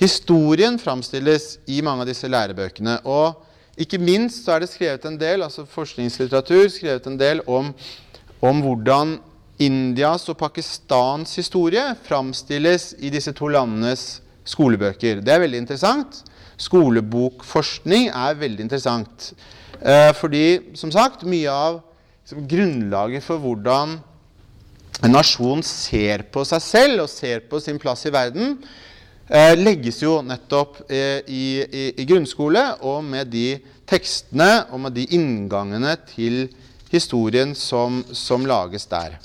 historien framstilles i mange av disse lærebøkene. Og ikke minst så er det skrevet en del, altså forskningslitteratur skrevet en del om, om hvordan Indias og Pakistans historie framstilles i disse to landenes skolebøker. Det er veldig interessant. Skolebokforskning er veldig interessant. Eh, fordi, som sagt, mye av liksom, grunnlaget for hvordan en nasjon ser på seg selv og ser på sin plass i verden, eh, legges jo nettopp eh, i, i, i, grunnskole og med de tekstene og med de inngangene til historien som, som lages der.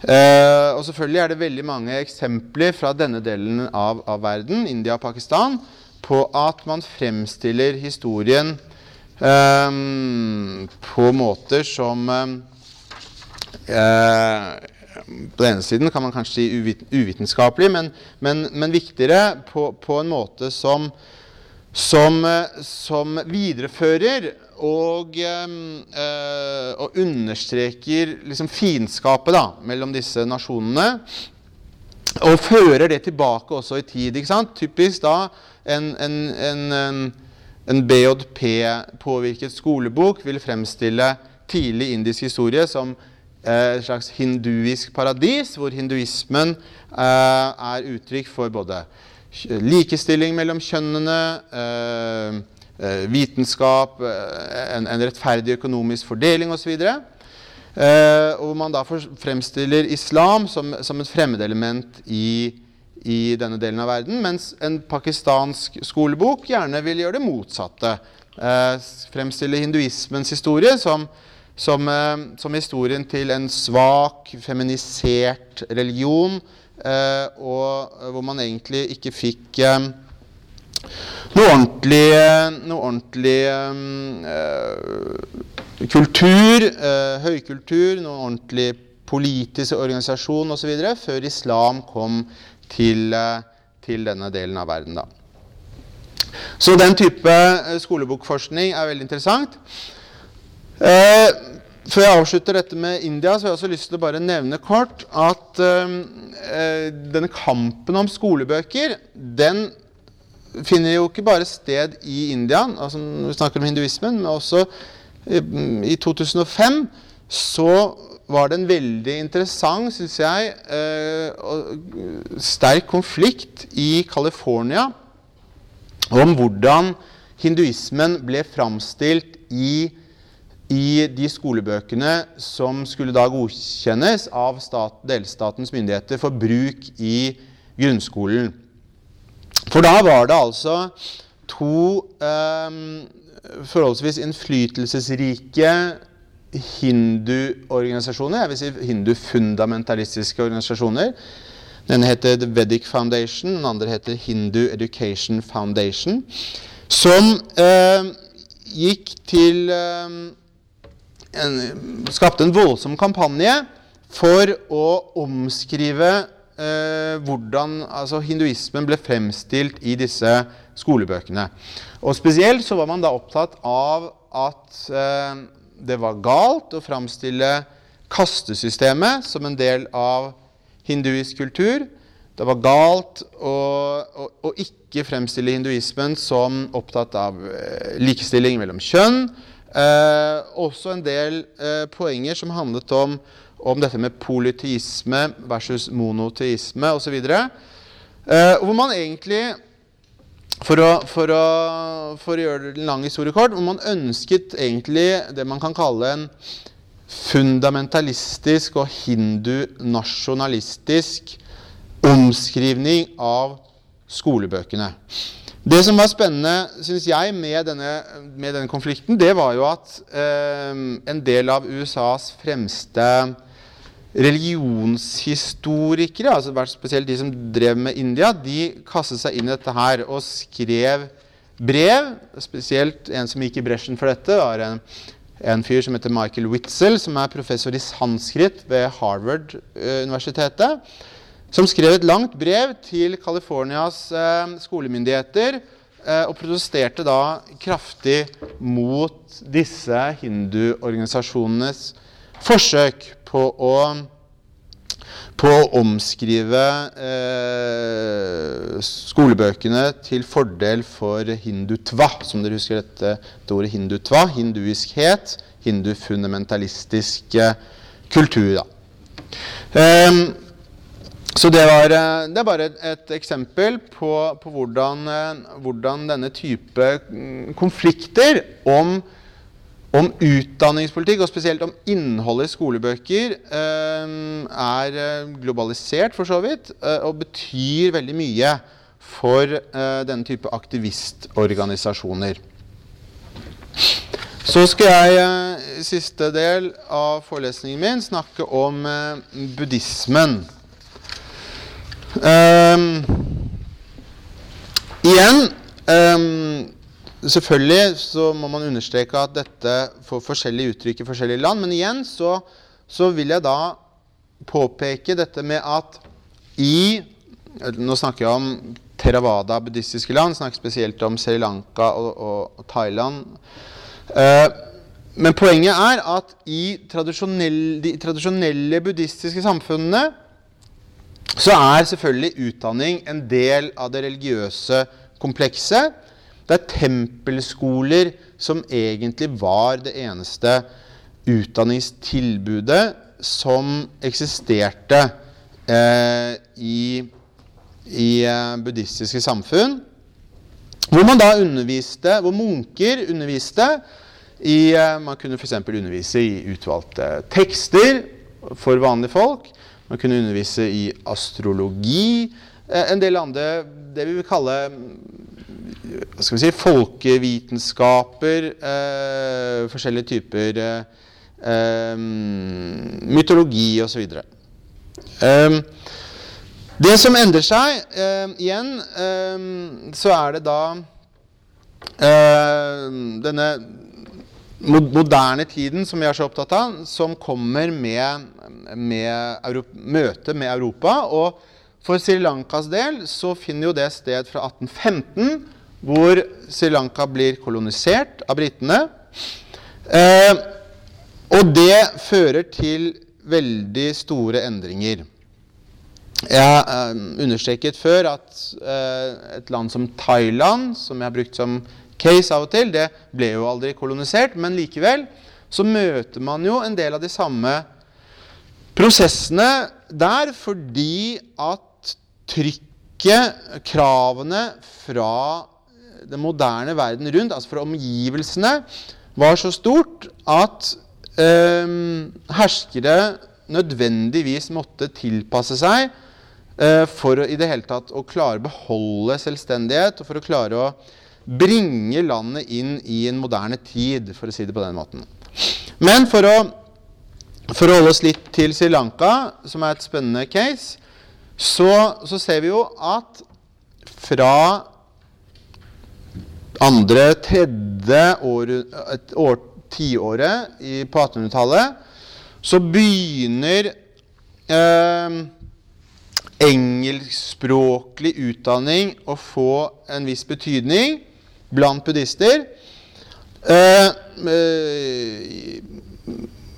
Eh, og selvfølgelig er det veldig mange eksempler fra denne delen av, av verden, India og Pakistan, på at man fremstiller historien Um, på måter som um, På den ene siden kan man kanskje si uvit uvitenskapelig, men, men, men viktigere på, på, en måte som, som, uh, som viderefører og, um, og understreker liksom fiendskapet mellom disse nasjonene. Og fører det tilbake også i tid. ikke sant? Typisk da en, en, en en BJP-påvirket skolebok vil fremstille tidlig indisk historie som eh, et slags hinduisk paradis, hvor hinduismen eh, er uttrykk for både likestilling mellom kjønnene, eh, vitenskap, en, en, rettferdig økonomisk fordeling osv. Hvor man da fremstiller islam som et fremmedelement i i denne delen av verden, mens en pakistansk skolebok gjerne vil gjøre det motsatte. Eh, fremstille hinduismens historie som, som, eh, som, historien til en svak, feminisert religion, eh, og hvor man egentlig ikke fikk eh, noe ordentlig, noe ordentlig øh, kultur, øh, høykultur, noe ordentlig politisk organisasjon osv. før islam kom til, eh, til, denne delen av verden. Da. Så den type eh, skolebokforskning er veldig interessant. Eh, før jeg avslutter dette med India, så har jeg også lyst til å bare nevne kort at eh, denne kampen om skolebøker, den finner jo ikke bare sted i India, altså vi snakker om hinduismen, men også i 2005 så var det en veldig interessant, syns jeg, og sterk konflikt i California om hvordan hinduismen ble framstilt i i de skolebøkene som skulle da godkjennes av stat, delstatens myndigheter for bruk i grunnskolen. For da var det altså to eh, forholdsvis innflytelsesrike hinduorganisasjoner, jeg vil si hindufundamentalistiske organisasjoner. Den heter The Vedic Foundation, den andre heter Hindu Education Foundation. Som eh, gikk til eh, en, Skapte en voldsom kampanje for å omskrive eh, hvordan altså, hinduismen ble fremstilt i disse skolebøkene. Og Spesielt så var man da opptatt av at eh, det var galt å framstille kastesystemet som en del av hinduisk kultur. Det var galt å, å, å ikke fremstille hinduismen som opptatt av eh, likestilling mellom kjønn. Eh, også en del eh, poenger som handlet om, om, dette med polyteisme versus monoteisme osv. Eh, hvor man egentlig for å, for, å, for å, gjøre en lang historie kort, man ønsket egentlig det man kan kalle en fundamentalistisk og hindunasjonalistisk omskrivning av skolebøkene. Det som var spennende synes jeg, med denne, med denne konflikten, det var jo at eh, en del av USAs fremste religionshistorikere, altså spesielt de som drev med India, de kastet seg inn i dette her og skrev brev. Spesielt en som gikk i bresjen for dette, var en en fyr som heter Michael Witzel, som er professor i sanskrit ved Harvard-universitetet, som skrev et langt brev til Californias eh, skolemyndigheter eh, og protesterte da kraftig mot disse hinduorganisasjonenes forsøk på å på å omskrive eh, skolebøkene til fordel for hindutva, som dere husker dette, dette ordet hindutva. Hinduiskhet, hindufundamentalistisk kultur. Eh, så det, var, eh, det, er bare et eksempel på, på hvordan, eh, hvordan, denne type mm, konflikter om om utdanningspolitikk, og spesielt om innholdet i skolebøker, eh, er eh, globalisert for så vidt, eh, og betyr veldig mye for denne type aktivistorganisasjoner. Så skal jeg i siste del av forelesningen min snakke om buddhismen. Um, igjen um, Selvfølgelig så må man understreke at dette får forskjellige uttrykk i forskjellige land. Men igjen så, så, vil jeg da påpeke dette med at i Nå snakker jeg om Theravada, buddhistiske land. Snakker spesielt om Sri Lanka og, og, Thailand. Eh, men poenget er at i tradisjonelle, de tradisjonelle buddhistiske samfunnene så er selvfølgelig utdanning en del av det religiøse komplekset. Det er tempelskoler som egentlig var det eneste utdanningstilbudet som eksisterte eh, i, i eh, buddhistiske samfunn. Hvor man da underviste, hvor munker underviste i eh, Man kunne f.eks. undervise i utvalgte tekster for vanlige folk. Man kunne undervise i astrologi. Eh, en del andre det vi vil kalle hva skal vi si, folkevitenskaper, eh, forskjellige typer eh, mytologi osv. Eh, det som endrer seg eh, igjen, eh, så er det da eh, denne moderne tiden som vi er så opptatt av, som kommer med, med møtet med Europa. Og for Sri Lankas del så finner jo det sted fra 1815 hvor Sri Lanka blir kolonisert av britene. Eh, og det fører til veldig store endringer. Jeg har eh, understreket før at eh, et land som Thailand, som jeg har brukt som case av og til, det ble jo aldri kolonisert, men likevel så møter man jo en del av de samme prosessene der fordi at trykket, kravene fra den moderne verden rundt, altså fra omgivelsene, var så stort at eh, herskere nødvendigvis måtte tilpasse seg eh, for å, i det hele tatt å klare å beholde selvstendighet og for å klare å bringe landet inn i en moderne tid, for å si det på den måten. Men for å, for å holde oss litt til Sri Lanka, som er et spennende case, så, så ser vi jo at fra andre, tredje år, år, tiåret på 1800-tallet så begynner eh, engelskspråklig utdanning å få en viss betydning blant buddhister. Eh, eh,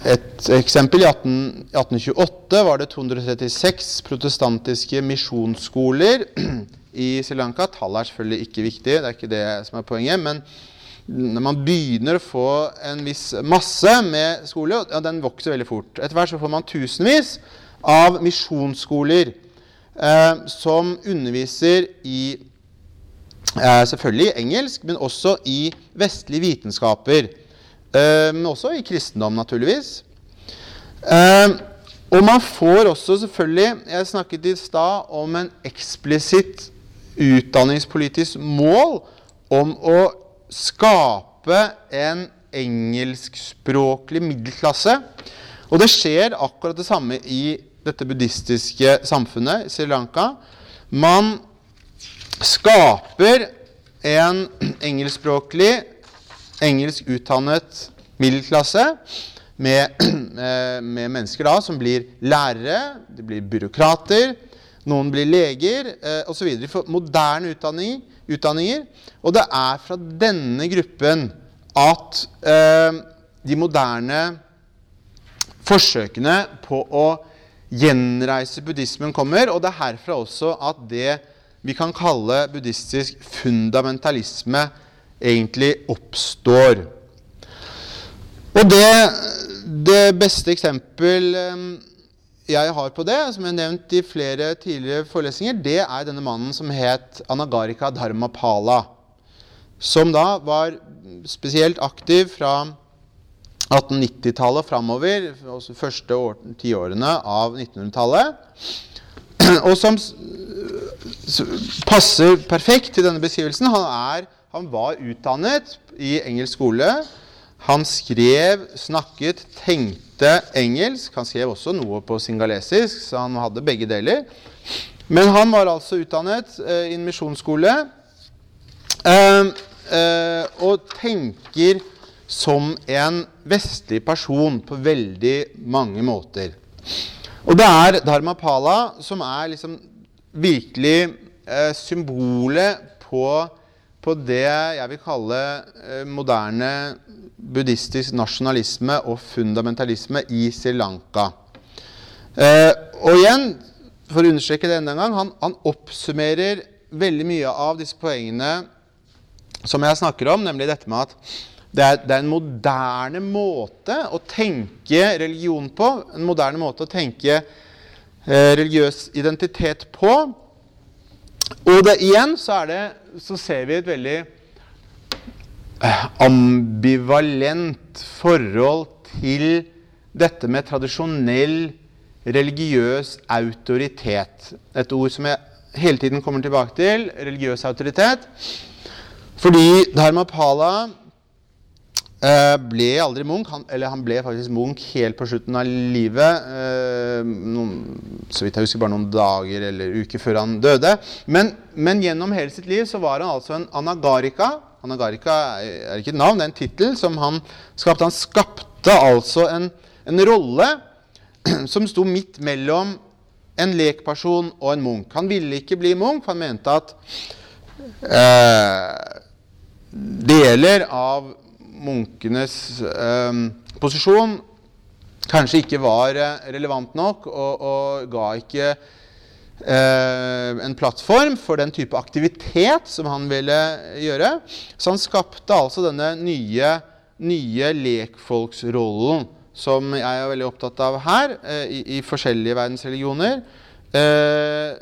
et eksempel i 18, 1828 var det 236 protestantiske misjonsskoler i Sri Lanka. Tallet er selvfølgelig ikke viktig, det er ikke det som er poenget. Men når man begynner å få en viss masse med skoler, ja, den vokser veldig fort. Etter hvert så får man tusenvis av misjonsskoler eh, som underviser i eh, selvfølgelig engelsk, men også i vestlige vitenskaper. Eh, men også i kristendom, naturligvis. Eh, og man får også selvfølgelig Jeg snakket i stad om en eksplisitt utdanningspolitisk mål om å skape en engelskspråklig middelklasse. Og det skjer akkurat det samme i dette buddhistiske samfunnet, Sri Lanka. Man skaper en engelskspråklig, engelsk utdannet middelklasse med, med, mennesker da, som blir lærere, de blir byråkrater, noen blir leger eh, osv. Moderne utdanning, utdanninger. Og det er fra denne gruppen at eh, de moderne forsøkene på å gjenreise buddhismen kommer. Og det er herfra også at det vi kan kalle buddhistisk fundamentalisme, egentlig oppstår. Og det, det beste eksempel eh, jeg har på det, som jeg har nevnt i flere tidligere forelesninger, det er denne mannen som het Anagarika Dharmapala. Som da var spesielt aktiv fra 1890-tallet framover, altså første tiårene av 1900-tallet. Og som passer perfekt til denne beskrivelsen. Han, er, han var utdannet i engelsk skole. Han skrev, snakket, tenkte engelsk. Han skrev også noe på singalesisk, så han hadde begge deler. Men han var altså utdannet eh, i en misjonsskole eh, eh, og tenker som en vestlig person på veldig mange måter. Og det er Dharmapala som er liksom virkelig eh, symbolet på, på, det jeg vil kalle eh, moderne buddhistisk nasjonalisme og fundamentalisme i Sri Lanka. Eh, og igjen, for å understreke det enda en gang, han, han oppsummerer veldig mye av disse poengene som jeg snakker om, nemlig dette med at det er, det er, en moderne måte å tenke religion på. En moderne måte å tenke eh, religiøs identitet på. Og det, igjen så, det, så ser vi et veldig eh, ambivalent forhold til dette med tradisjonell religiøs autoritet. Et ord som jeg hele tiden kommer tilbake til. Religiøs autoritet. Fordi Dharmapala Eh, ble aldri munk. Han, eller han ble faktisk munk helt på slutten av livet. Eh, noen, så vidt jeg husker bare noen dager eller uker før han døde. Men, men, gjennom hele sitt liv så var han altså en anagarika. Anagarika er ikke et navn, det er en tittel som han skapte. Han skapte altså en, en rolle som sto midt mellom en lekperson og en munk. Han ville ikke bli munk, for han mente at eh, deler av munkenes eh, posisjon kanskje ikke var eh, relevant nok og, og ga ikke eh, en plattform for den type aktivitet som han ville gjøre. Så han skapte altså denne nye, nye lekfolksrollen som jeg er veldig opptatt av her, eh, i, i, forskjellige verdensreligioner. Eh,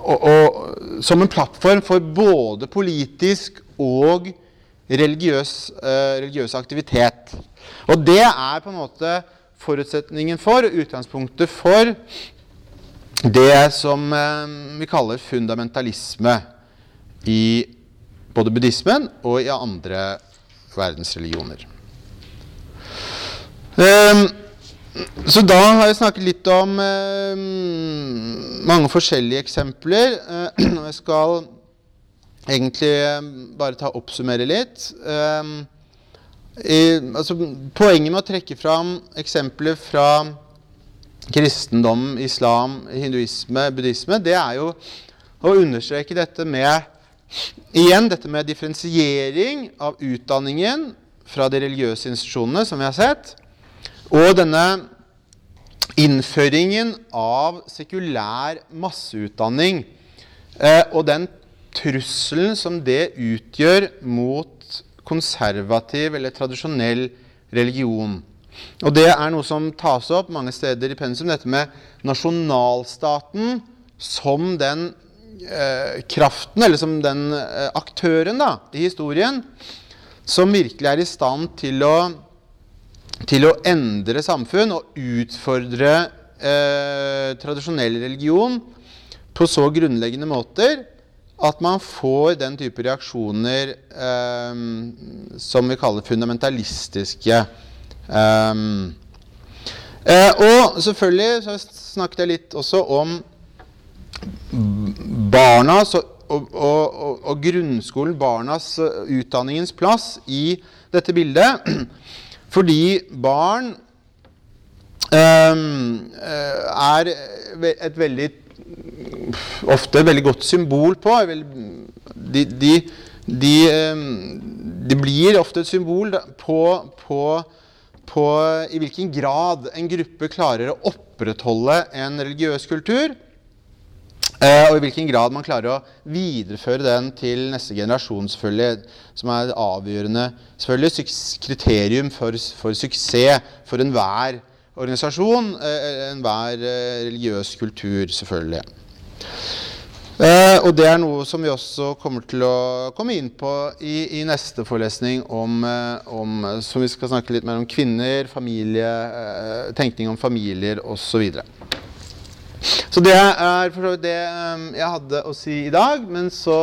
og, og, som en plattform for både politisk og religiøs, eh, religiøs aktivitet. Og det er på en måte forutsetningen for, utgangspunktet for, det som eh, vi kaller fundamentalisme i både buddhismen og i andre verdensreligioner. Um, så da har jeg snakket litt om eh, mange forskjellige eksempler. Eh, jeg skal egentlig eh, bare ta oppsummere litt. Eh, i, altså, poenget med å trekke fram eksempler fra kristendom, islam, hinduisme, buddhisme, det er jo å understreke dette med Igjen dette med differensiering av utdanningen fra de religiøse institusjonene, som vi har sett. Og denne innføringen av sekulær masseutdanning eh, og den trusselen som det utgjør mot konservativ eller tradisjonell religion. Og det er noe som tas opp mange steder i pensum, dette med nasjonalstaten som den eh, kraften, eller som den eh, aktøren da, i historien, som virkelig er i stand til å til å endre samfunn og utfordre eh, tradisjonell religion på så grunnleggende måter at man får den type reaksjoner eh, som vi kaller fundamentalistiske. Um, eh, og selvfølgelig så snakket jeg litt også om barnas og, og, og, og grunnskolen, barnas utdanningens plass i dette bildet. Fordi barn um, er et veldig ofte et veldig godt symbol på De, de, de, de blir ofte et symbol på, på, på, i hvilken grad en gruppe klarer å opprettholde en religiøs kultur. Eh, og i hvilken grad man klarer å videreføre den til neste generasjon, selvfølgelig, som er et avgjørende selvfølgelig, kriterium for, for suksess for enhver organisasjon, eh, enhver eh, religiøs kultur, selvfølgelig. Eh, og det er noe som vi også kommer til å komme inn på i, i neste forelesning, om, eh, om, som vi skal snakke litt mer om kvinner, familie, eh, tenkning om familier osv. Så så det er for så vidt det um, jeg hadde å si i dag. Men så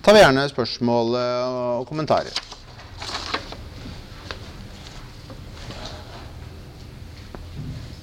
tar vi gjerne spørsmål og kommentarer.